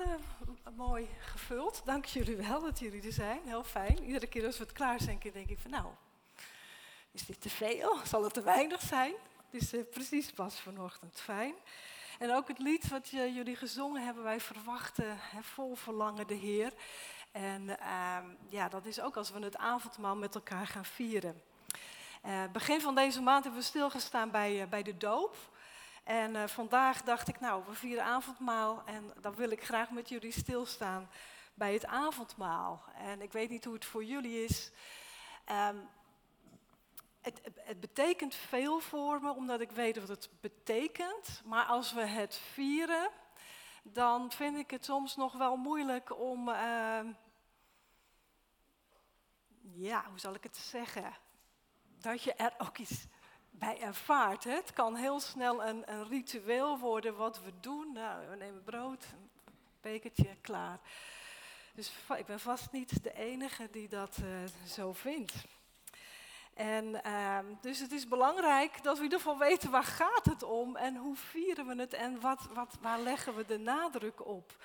uh, mooi gevuld. Dank jullie wel dat jullie er zijn. Heel fijn. Iedere keer als we het klaar zijn, denk ik van nou, is dit te veel? Zal het te weinig zijn? Het is uh, precies pas vanochtend. Fijn. En ook het lied wat jullie gezongen hebben, wij verwachten hè, vol verlangen de Heer. En uh, ja, dat is ook als we het avondmaal met elkaar gaan vieren. Begin van deze maand hebben we stilgestaan bij, bij de doop. En uh, vandaag dacht ik, nou, we vieren avondmaal en dan wil ik graag met jullie stilstaan bij het avondmaal. En ik weet niet hoe het voor jullie is. Um, het, het, betekent veel voor me, omdat ik weet wat het betekent. Maar als we het vieren, dan vind ik het soms nog wel moeilijk om. Uh, ja, hoe zal ik het zeggen? Dat je er ook iets bij ervaart. Hè? Het kan heel snel een, een, ritueel worden wat we doen. Nou, we nemen brood, een bekertje, klaar. Dus ik ben vast niet de enige die dat uh, zo vindt. En uh, dus het is belangrijk dat we in ieder geval weten waar gaat het om en hoe vieren we het en wat, wat, waar leggen we de nadruk op.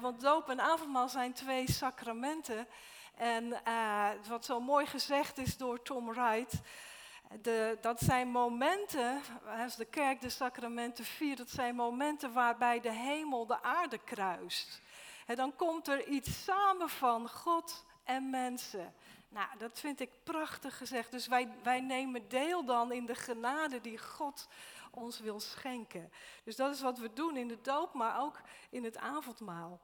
Want doop en avondmaal zijn twee sacramenten. En uh, wat zo mooi gezegd is door Tom Wright, de, dat zijn momenten, als de kerk de sacramenten viert, dat zijn momenten waarbij de hemel de aarde kruist. En dan komt er iets samen van God en mensen. Nou, dat vind ik prachtig gezegd. Dus wij, wij nemen deel dan in de genade die God ons wil schenken. Dus dat is wat we doen in de doop, maar ook in het avondmaal.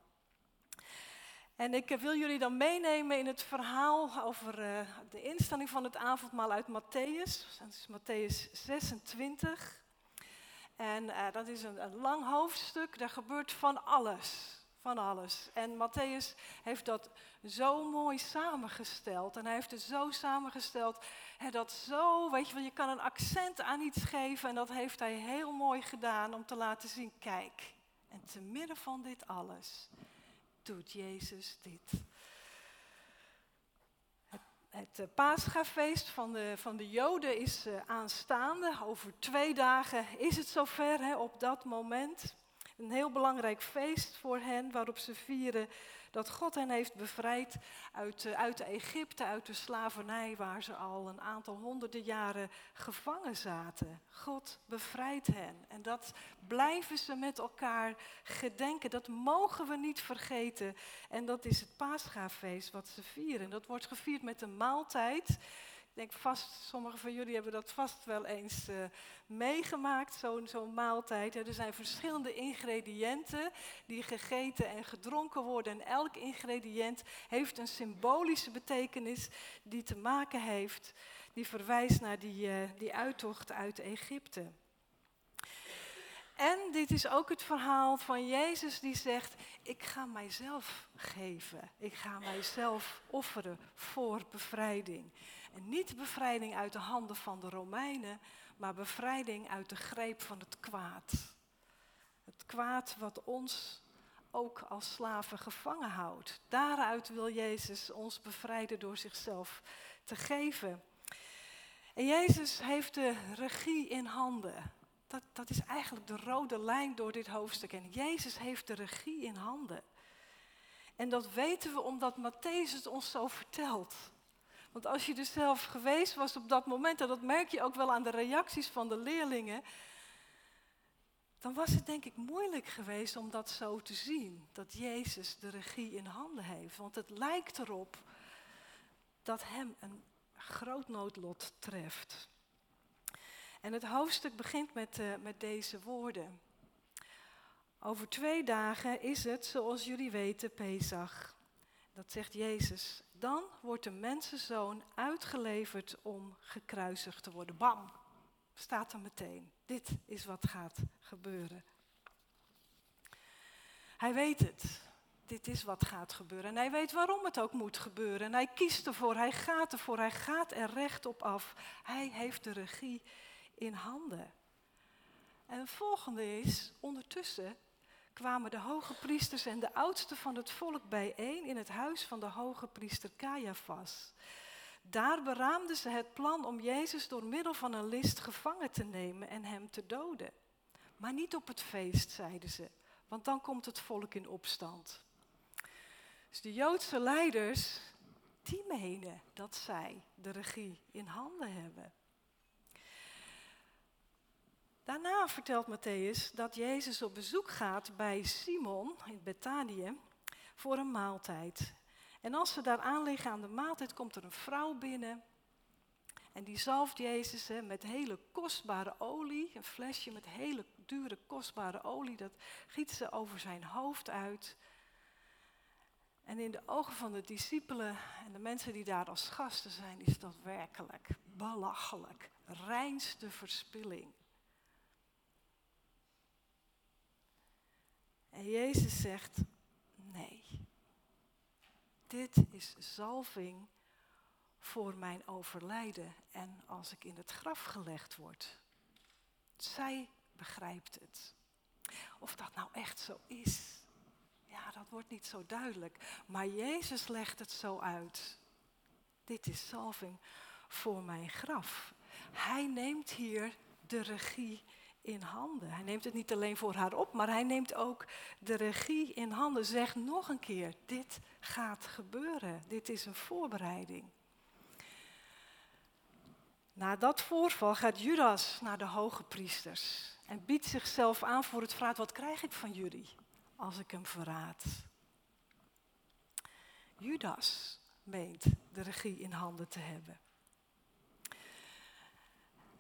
En ik wil jullie dan meenemen in het verhaal over uh, de instelling van het avondmaal uit Matthäus. Dat is Matthäus 26. En uh, dat is een, een, lang hoofdstuk, daar gebeurt van alles. Van alles. En Matthäus heeft dat zo mooi samengesteld. En hij heeft het zo samengesteld hè, dat zo, weet je wel, je kan een accent aan iets geven. En dat heeft hij heel mooi gedaan om te laten zien, kijk. En te midden van dit alles doet Jezus dit. Het, het Paschafeest van de, van de Joden is uh, aanstaande. Over twee dagen is het zover hè, op dat moment. Een heel belangrijk feest voor hen waarop ze vieren dat God hen heeft bevrijd uit, uh, uit Egypte, uit de slavernij waar ze al een aantal honderden jaren gevangen zaten. God bevrijdt hen en dat blijven ze met elkaar gedenken. Dat mogen we niet vergeten. En dat is het Paschafeest wat ze vieren. Dat wordt gevierd met een maaltijd ik denk vast, sommigen van jullie hebben dat vast wel eens uh, meegemaakt, zo'n zo'n maaltijd. Er zijn verschillende ingrediënten die gegeten en gedronken worden. En elk ingrediënt heeft een symbolische betekenis die te maken heeft, die verwijst naar die, uh, die uittocht uit Egypte. En dit is ook het verhaal van Jezus die zegt, ik ga mijzelf geven. Ik ga mijzelf offeren voor bevrijding. En niet bevrijding uit de handen van de Romeinen, maar bevrijding uit de greep van het kwaad. Het kwaad wat ons ook als slaven gevangen houdt. Daaruit wil Jezus ons bevrijden door zichzelf te geven. En Jezus heeft de regie in handen. Dat, dat is eigenlijk de rode lijn door dit hoofdstuk. En Jezus heeft de regie in handen. En dat weten we omdat Matthäus het ons zo vertelt. Want als je er zelf geweest was op dat moment, en dat merk je ook wel aan de reacties van de leerlingen, dan was het denk ik moeilijk geweest om dat zo te zien. Dat Jezus de regie in handen heeft. Want het lijkt erop dat hem een groot noodlot treft. En het hoofdstuk begint met, uh, met deze woorden. Over twee dagen is het, zoals jullie weten, Pesach. Dat zegt Jezus. Dan wordt de mensenzoon uitgeleverd om gekruisigd te worden. Bam, staat er meteen. Dit is wat gaat gebeuren. Hij weet het. Dit is wat gaat gebeuren. En hij weet waarom het ook moet gebeuren. En hij kiest ervoor, hij gaat ervoor, hij gaat er recht op af. Hij heeft de regie in handen. En het volgende is, ondertussen kwamen de hoge priesters en de oudsten van het volk bijeen in het huis van de hoge priester Caiaphas. Daar beraamden ze het plan om Jezus door middel van een list gevangen te nemen en hem te doden. Maar niet op het feest, zeiden ze, want dan komt het volk in opstand. Dus de Joodse leiders, die menen dat zij de regie in handen hebben. Daarna vertelt Matthäus dat Jezus op bezoek gaat bij Simon in Betanië voor een maaltijd. En als ze daar aanliggen aan de maaltijd, komt er een vrouw binnen. En die zalft Jezus hè, met hele kostbare olie, een flesje met hele dure kostbare olie, dat giet ze over zijn hoofd uit. En in de ogen van de discipelen en de mensen die daar als gasten zijn, is dat werkelijk belachelijk, reinste verspilling. En Jezus zegt, nee, dit is zalving voor mijn overlijden en als ik in het graf gelegd word. Zij begrijpt het. Of dat nou echt zo is, ja, dat wordt niet zo duidelijk. Maar Jezus legt het zo uit. Dit is zalving voor mijn graf. Hij neemt hier de regie in handen. Hij neemt het niet alleen voor haar op, maar hij neemt ook de regie in handen. Zeg nog een keer, dit gaat gebeuren. Dit is een voorbereiding. Na dat voorval gaat Judas naar de hoge priesters en biedt zichzelf aan voor het vraag: wat krijg ik van jullie als ik hem verraad? Judas meent de regie in handen te hebben.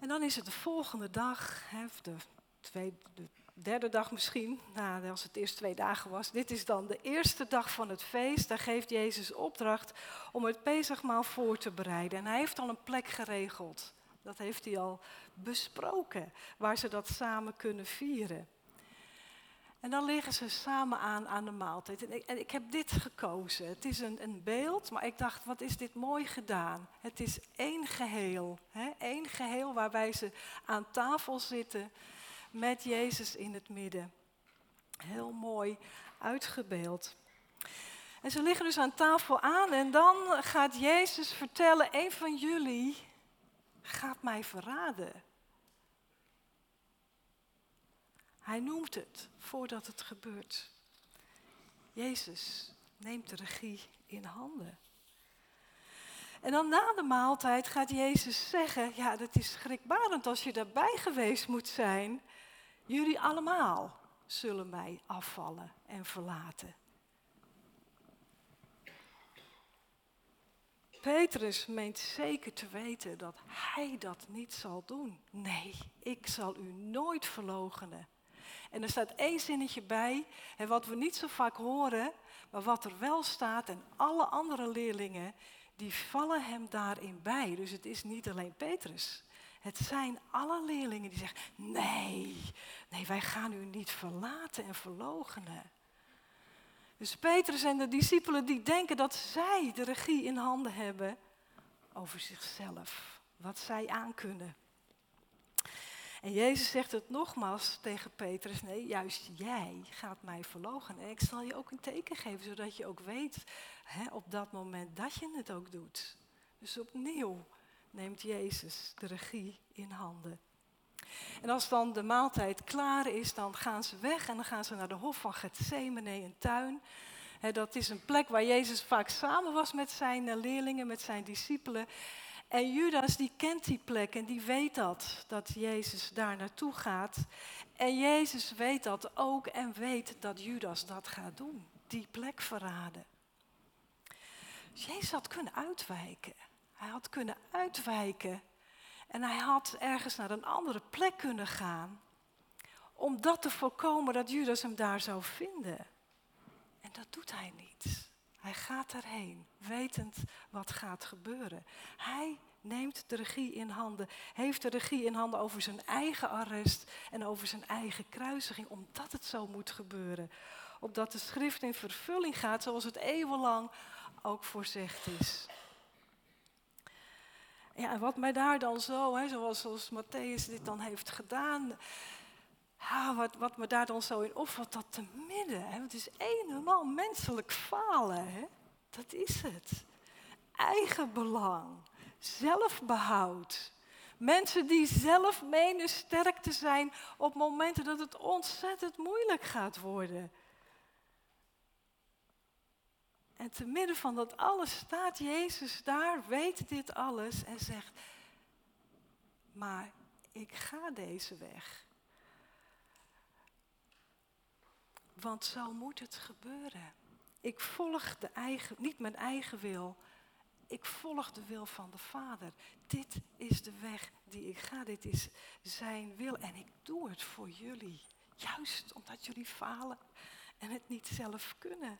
En dan is het de volgende dag, de, tweede, de derde dag misschien, nou, als het eerst twee dagen was. Dit is dan de eerste dag van het feest. Daar geeft Jezus opdracht om het Pesachmaal voor te bereiden. En hij heeft al een plek geregeld. Dat heeft hij al besproken, waar ze dat samen kunnen vieren. En dan liggen ze samen aan aan de maaltijd. En ik, heb dit gekozen. Het is een, een, beeld, maar ik dacht, wat is dit mooi gedaan. Het is één geheel. Hè? Eén geheel waarbij ze aan tafel zitten met Jezus in het midden. Heel mooi uitgebeeld. En ze liggen dus aan tafel aan en dan gaat Jezus vertellen, een van jullie gaat mij verraden. Hij noemt het voordat het gebeurt. Jezus neemt de regie in handen. En dan na de maaltijd gaat Jezus zeggen, ja, dat is schrikbarend als je daarbij geweest moet zijn. Jullie allemaal zullen mij afvallen en verlaten. Petrus meent zeker te weten dat hij dat niet zal doen. Nee, ik zal u nooit verloochenen. En er staat één zinnetje bij, en wat we niet zo vaak horen, maar wat er wel staat, en alle andere leerlingen, die vallen hem daarin bij. Dus het is niet alleen Petrus. Het zijn alle leerlingen die zeggen, nee, nee, wij gaan u niet verlaten en verloochenen. Dus Petrus en de discipelen die denken dat zij de regie in handen hebben over zichzelf, wat zij aankunnen. En Jezus zegt het nogmaals tegen Petrus, nee, juist jij gaat mij verlogen. En ik zal je ook een teken geven, zodat je ook weet hè, op dat moment dat je het ook doet. Dus opnieuw neemt Jezus de regie in handen. En als dan de maaltijd klaar is, dan gaan ze weg en dan gaan ze naar de hof van Gethsemane, een tuin. dat is een plek waar Jezus vaak samen was met zijn leerlingen, met zijn discipelen. En Judas die kent die plek en die weet dat, dat Jezus daar naartoe gaat. En Jezus weet dat ook en weet dat Judas dat gaat doen, die plek verraden. Dus Jezus had kunnen uitwijken. Hij had kunnen uitwijken en hij had ergens naar een andere plek kunnen gaan. Om dat te voorkomen dat Judas hem daar zou vinden. En dat doet hij niet. Hij gaat erheen, wetend wat gaat gebeuren. Hij neemt de regie in handen, heeft de regie in handen over zijn eigen arrest en over zijn eigen kruisiging, omdat het zo moet gebeuren. Opdat de schrift in vervulling gaat zoals het eeuwenlang ook voorzegd is. Ja, en wat mij daar dan zo, hè, zoals, zoals Matthäus dit dan heeft gedaan, ja, wat, wat me daar dan zo in opvalt, dat te midden. Hè, het is een en al menselijk falen. Hè? Dat is het. Eigen belang, zelfbehoud, Mensen die zelf menen sterk te zijn op momenten dat het ontzettend moeilijk gaat worden. En te midden van dat alles staat Jezus daar, weet dit alles en zegt, maar ik ga deze weg. Want zo moet het gebeuren. Ik volg de eigen, niet mijn eigen wil. Ik volg de wil van de Vader. Dit is de weg die ik ga. Dit is zijn wil. En ik doe het voor jullie. Juist omdat jullie falen en het niet zelf kunnen.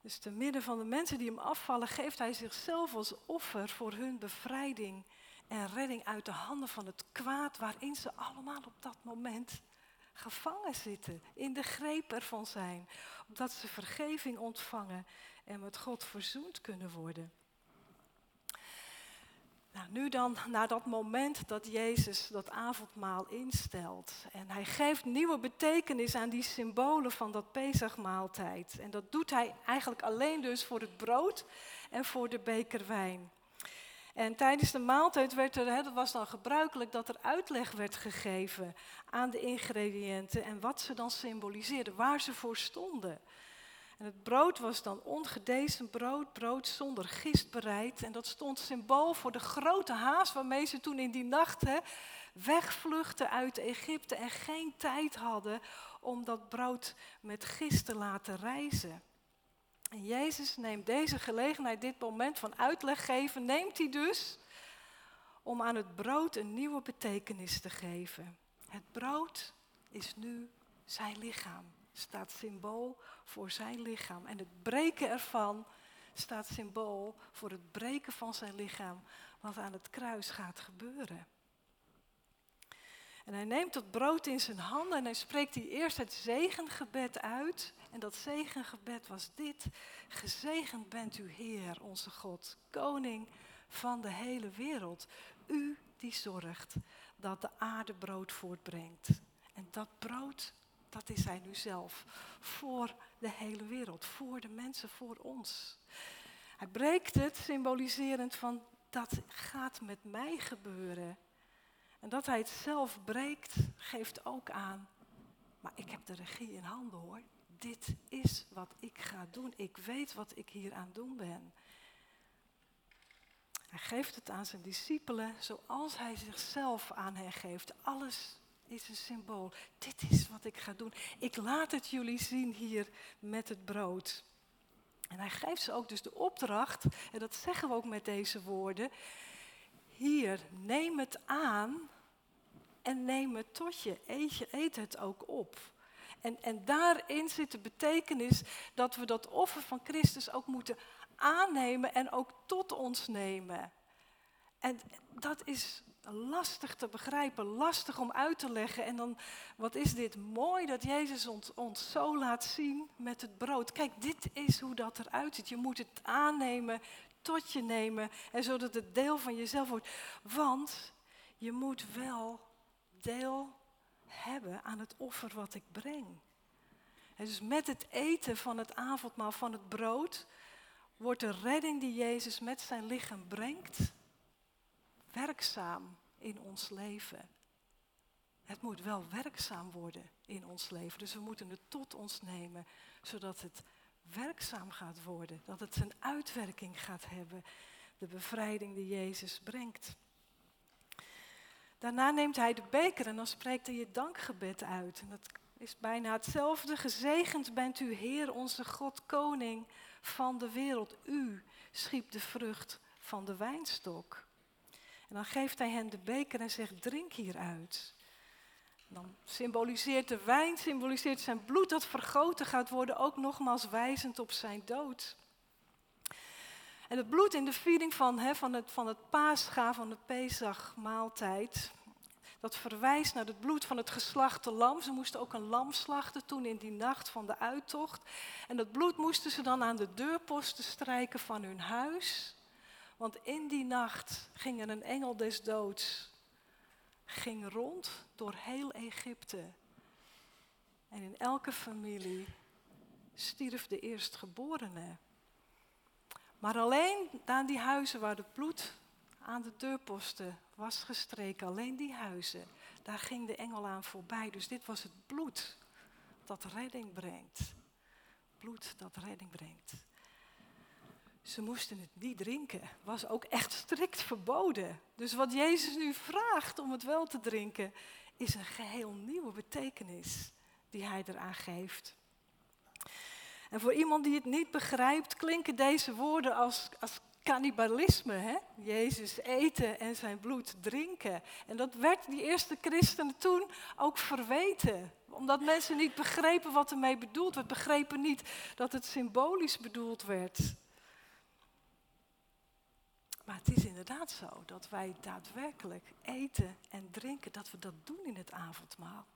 Dus te midden van de mensen die hem afvallen, geeft hij zichzelf als offer voor hun bevrijding en redding uit de handen van het kwaad waarin ze allemaal op dat moment gevangen zitten, in de greep ervan zijn, omdat ze vergeving ontvangen en met God verzoend kunnen worden. Nou, nu dan naar dat moment dat Jezus dat avondmaal instelt. En hij geeft nieuwe betekenis aan die symbolen van dat Pesachmaaltijd. En dat doet hij eigenlijk alleen dus voor het brood en voor de beker wijn. En tijdens de maaltijd werd er, dat was dan gebruikelijk, dat er uitleg werd gegeven aan de ingrediënten en wat ze dan symboliseerden, waar ze voor stonden. En het brood was dan ongedezen brood, brood zonder gist bereid. En dat stond symbool voor de grote haast waarmee ze toen in die nacht hè, wegvluchten uit Egypte en geen tijd hadden om dat brood met gist te laten rijzen. En Jezus neemt deze gelegenheid, dit moment van uitleg geven, neemt hij dus om aan het brood een nieuwe betekenis te geven. Het brood is nu zijn lichaam, staat symbool voor zijn lichaam. En het breken ervan staat symbool voor het breken van zijn lichaam, wat aan het kruis gaat gebeuren. En hij neemt dat brood in zijn handen en hij spreekt hij eerst het zegengebed uit. En dat zegengebed was dit. Gezegend bent u Heer, onze God, koning van de hele wereld. U die zorgt dat de aarde brood voortbrengt. En dat brood, dat is hij nu zelf. Voor de hele wereld, voor de mensen, voor ons. Hij breekt het symboliserend van dat gaat met mij gebeuren. En dat hij het zelf breekt, geeft ook aan. Maar ik heb de regie in handen hoor. Dit is wat ik ga doen. Ik weet wat ik hier aan doen ben. Hij geeft het aan zijn discipelen zoals hij zichzelf aan hen geeft. Alles is een symbool. Dit is wat ik ga doen. Ik laat het jullie zien hier met het brood. En hij geeft ze ook dus de opdracht, en dat zeggen we ook met deze woorden. Hier, neem het aan en neem het tot je. Eet, je, eet het ook op. En, en daarin zit de betekenis dat we dat offer van Christus ook moeten aannemen en ook tot ons nemen. En dat is lastig te begrijpen, lastig om uit te leggen. En dan, wat is dit mooi dat Jezus ons, ons zo laat zien met het brood. Kijk, dit is hoe dat eruit ziet. Je moet het aannemen, tot je nemen, en zodat het deel van jezelf wordt. Want je moet wel deel hebben aan het offer wat ik breng. En dus met het eten van het avondmaal, van het brood, wordt de redding die Jezus met zijn lichaam brengt, werkzaam in ons leven. Het moet wel werkzaam worden in ons leven. Dus we moeten het tot ons nemen, zodat het werkzaam gaat worden. Dat het zijn uitwerking gaat hebben. De bevrijding die Jezus brengt. Daarna neemt hij de beker en dan spreekt hij je dankgebed uit. Dat is bijna hetzelfde. Gezegend bent u, Heer, onze God, koning van de wereld. U schiep de vrucht van de wijnstok. En dan geeft hij hen de beker en zegt, drink hieruit. Dan symboliseert de wijn, symboliseert zijn bloed dat vergoten gaat worden, ook nogmaals wijzend op zijn dood. En het bloed in de viering van, hè, van, het, van het paascha, van de Pesach-maaltijd, dat verwijst naar het bloed van het geslachte lam. Ze moesten ook een lam slachten toen in die nacht van de uittocht. En dat bloed moesten ze dan aan de deurposten strijken van hun huis. Want in die nacht ging er een engel des doods, ging rond door heel Egypte. En in elke familie stierf de eerstgeborene. Maar alleen aan die huizen waar het bloed aan de deurposten was gestreken. Alleen die huizen, daar ging de engel aan voorbij. Dus dit was het bloed dat redding brengt. Bloed dat redding brengt. Ze moesten het niet drinken. Was ook echt strikt verboden. Dus wat Jezus nu vraagt om het wel te drinken, is een geheel nieuwe betekenis die hij eraan geeft. En voor iemand die het niet begrijpt, klinken deze woorden als, als cannibalisme. Hè? Jezus eten en zijn bloed drinken. En dat werd die eerste christenen toen ook verweten. Omdat mensen niet begrepen wat ermee bedoeld werd. Begrepen niet dat het symbolisch bedoeld werd. Maar het is inderdaad zo dat wij daadwerkelijk eten en drinken, dat we dat doen in het avondmaal.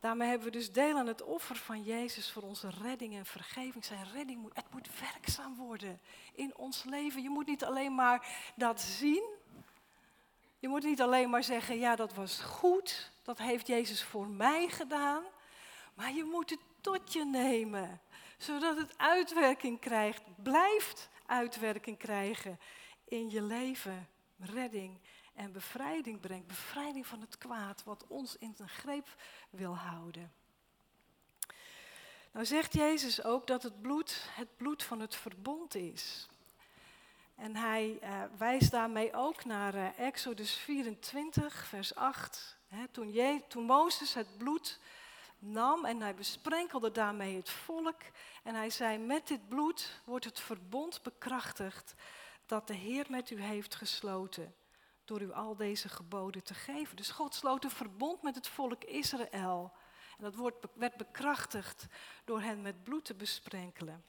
Daarmee hebben we dus deel aan het offer van Jezus voor onze redding en vergeving. Zijn redding moet, het moet werkzaam worden in ons leven. Je moet niet alleen maar dat zien. Je moet niet alleen maar zeggen, ja dat was goed, dat heeft Jezus voor mij gedaan. Maar je moet het tot je nemen, zodat het uitwerking krijgt, blijft uitwerking krijgen in je leven. Redding en bevrijding brengt. Bevrijding van het kwaad wat ons in zijn greep wil houden. Nou zegt Jezus ook dat het bloed het bloed van het verbond is. En hij uh, wijst daarmee ook naar uh, Exodus 24, vers 8. toen, toen Mozes het bloed nam en hij besprenkelde daarmee het volk. En hij zei, met dit bloed wordt het verbond bekrachtigd dat de Heer met u heeft gesloten door u al deze geboden te geven. Dus God sloot een verbond met het volk Israël. En dat woord werd bekrachtigd door hen met bloed te besprenkelen.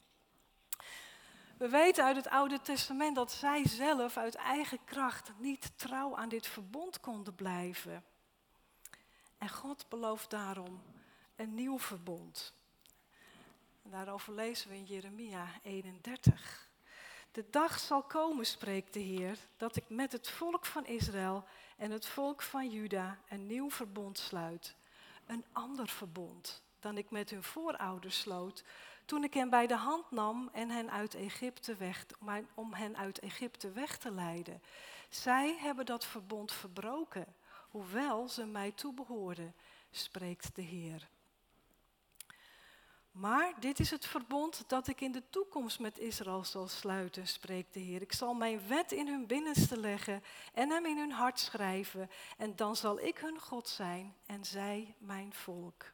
We weten uit het Oude Testament dat zij zelf uit eigen kracht niet trouw aan dit verbond konden blijven. En God belooft daarom een nieuw verbond. En daarover lezen we in Jeremia 31. De dag zal komen, spreekt de Heer, dat ik met het volk van Israël en het volk van Juda een nieuw verbond sluit. Een ander verbond dan ik met hun voorouders sloot toen ik hen bij de hand nam en hen uit Egypte weg, om hen uit Egypte weg te leiden. Zij hebben dat verbond verbroken, hoewel ze mij toebehoorden, spreekt de Heer. Maar dit is het verbond dat ik in de toekomst met Israël zal sluiten, spreekt de Heer. Ik zal mijn wet in hun binnenste leggen en hem in hun hart schrijven. En dan zal ik hun God zijn en zij mijn volk.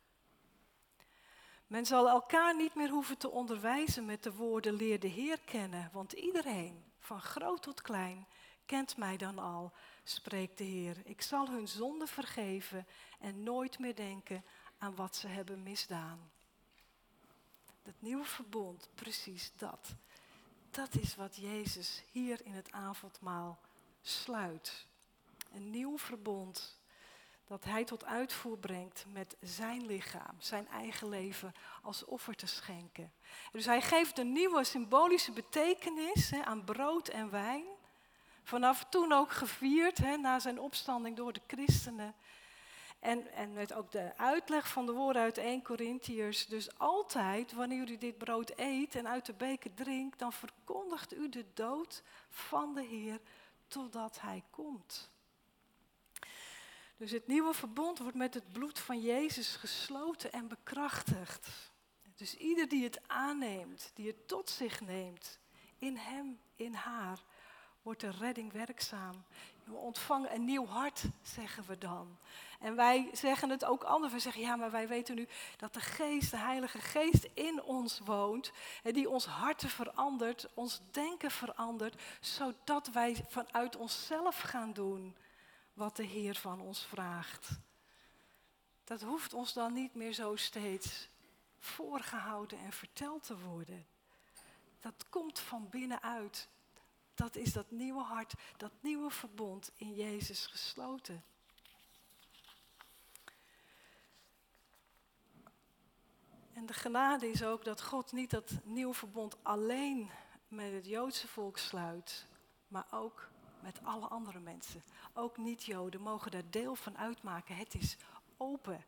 Men zal elkaar niet meer hoeven te onderwijzen met de woorden leer de Heer kennen, want iedereen, van groot tot klein, kent mij dan al, spreekt de Heer. Ik zal hun zonde vergeven en nooit meer denken aan wat ze hebben misdaan. Het nieuwe verbond, precies dat. Dat is wat Jezus hier in het avondmaal sluit. Een nieuw verbond dat hij tot uitvoer brengt met zijn lichaam, zijn eigen leven als offer te schenken. Dus hij geeft een nieuwe symbolische betekenis aan brood en wijn. Vanaf toen ook gevierd, na zijn opstanding door de christenen. En, en met ook de uitleg van de woorden uit 1 Corinthiërs. Dus altijd, wanneer u dit brood eet en uit de beker drinkt, dan verkondigt u de dood van de Heer totdat Hij komt. Dus het nieuwe verbond wordt met het bloed van Jezus gesloten en bekrachtigd. Dus ieder die het aanneemt, die het tot zich neemt, in hem, in haar, wordt de redding werkzaam. We ontvangen een nieuw hart, zeggen we dan. En wij zeggen het ook anders. We zeggen, ja, maar wij weten nu dat de geest, de Heilige Geest in ons woont. En die ons harten verandert, ons denken verandert. Zodat wij vanuit onszelf gaan doen wat de Heer van ons vraagt. Dat hoeft ons dan niet meer zo steeds voorgehouden en verteld te worden. Dat komt van binnenuit. Dat is dat nieuwe hart, dat nieuwe verbond in Jezus gesloten. En de genade is ook dat God niet dat nieuwe verbond alleen met het Joodse volk sluit, maar ook met alle andere mensen. Ook niet-Joden mogen daar deel van uitmaken. Het is open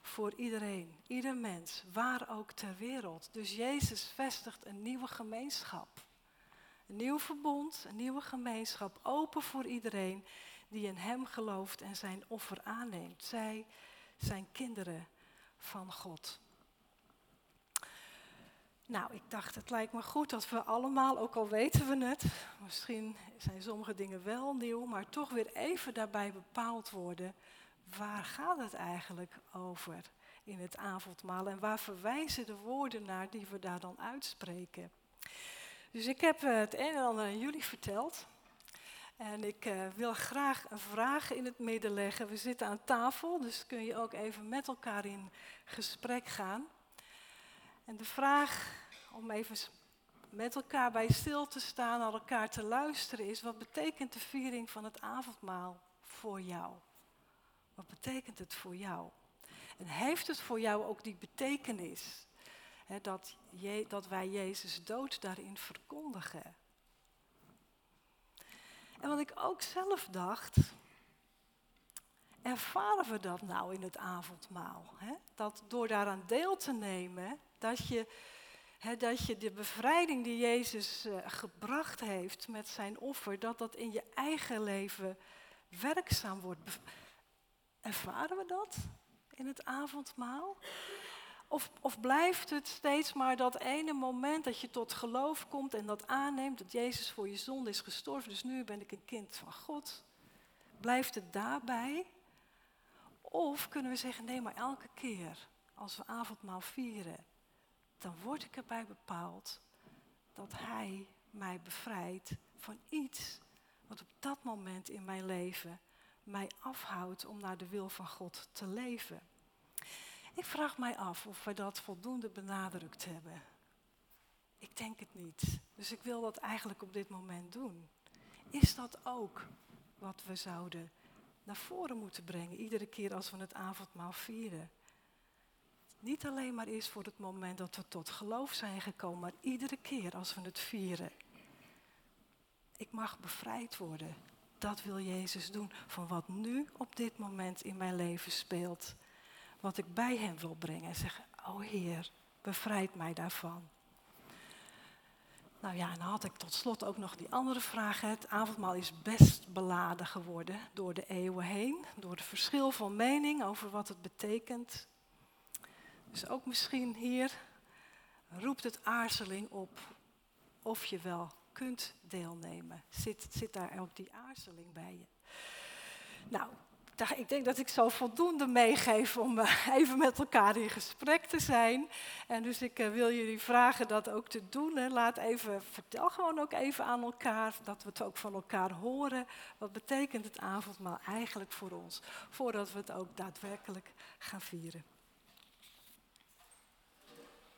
voor iedereen, ieder mens, waar ook ter wereld. Dus Jezus vestigt een nieuwe gemeenschap. Een nieuw verbond, een nieuwe gemeenschap, open voor iedereen die in Hem gelooft en zijn offer aanneemt. Zij zijn kinderen van God. Nou, ik dacht, het lijkt me goed dat we allemaal, ook al weten we het, misschien zijn sommige dingen wel nieuw, maar toch weer even daarbij bepaald worden, waar gaat het eigenlijk over in het avondmaal en waar verwijzen de woorden naar die we daar dan uitspreken. Dus ik heb eh, het een en ander aan jullie verteld. En ik uh, wil graag een vraag in het midden leggen. We zitten aan tafel, dus kun je ook even met elkaar in gesprek gaan. En de vraag om even met elkaar bij stil te staan, naar elkaar te luisteren, is: wat betekent de viering van het avondmaal voor jou? Wat betekent het voor jou? En heeft het voor jou ook die betekenis dat, je, dat wij Jezus dood daarin verkondigen? En wat ik ook zelf dacht, ervaren we dat nou in het avondmaal? Dat door daaraan deel te nemen, dat je, dat je de bevrijding die Jezus uh, gebracht heeft met zijn offer, dat dat in je eigen leven werkzaam wordt. Ervaren we dat in het avondmaal? Of, of, blijft het steeds maar dat ene moment dat je tot geloof komt en dat aanneemt dat Jezus voor je zonde is gestorven, dus nu ben ik een kind van God? Blijft het daarbij? Of kunnen we zeggen, nee, maar elke keer als we avondmaal vieren, dan word ik erbij bepaald dat Hij mij bevrijdt van iets wat op dat moment in mijn leven mij afhoudt om naar de wil van God te leven. Ik vraag mij af of we dat voldoende benadrukt hebben. Ik denk het niet. Dus ik wil dat eigenlijk op dit moment doen. Is dat ook wat we zouden naar voren moeten brengen, iedere keer als we het avondmaal vieren? Niet alleen maar is voor het moment dat we tot geloof zijn gekomen, maar iedere keer als we het vieren. Ik mag bevrijd worden. Dat wil Jezus doen van wat nu op dit moment in mijn leven speelt wat ik bij hem wil brengen. En zeggen, oh Heer, bevrijd mij daarvan. Nou ja, en dan had ik tot slot ook nog die andere vraag. Het avondmaal is best beladen geworden door de eeuwen heen. Door het verschil van mening over wat het betekent. Dus ook misschien hier roept het aarzeling op of je wel kunt deelnemen. Zit, zit daar ook die aarzeling bij je? Nou, ik denk dat ik zo voldoende meegeef om eh, even met elkaar in gesprek te zijn. En dus ik eh, wil jullie vragen dat ook te doen. Laat even, vertel gewoon ook even aan elkaar, dat we het ook van elkaar horen. Wat betekent het avondmaal eigenlijk voor ons, voordat we het ook daadwerkelijk gaan vieren.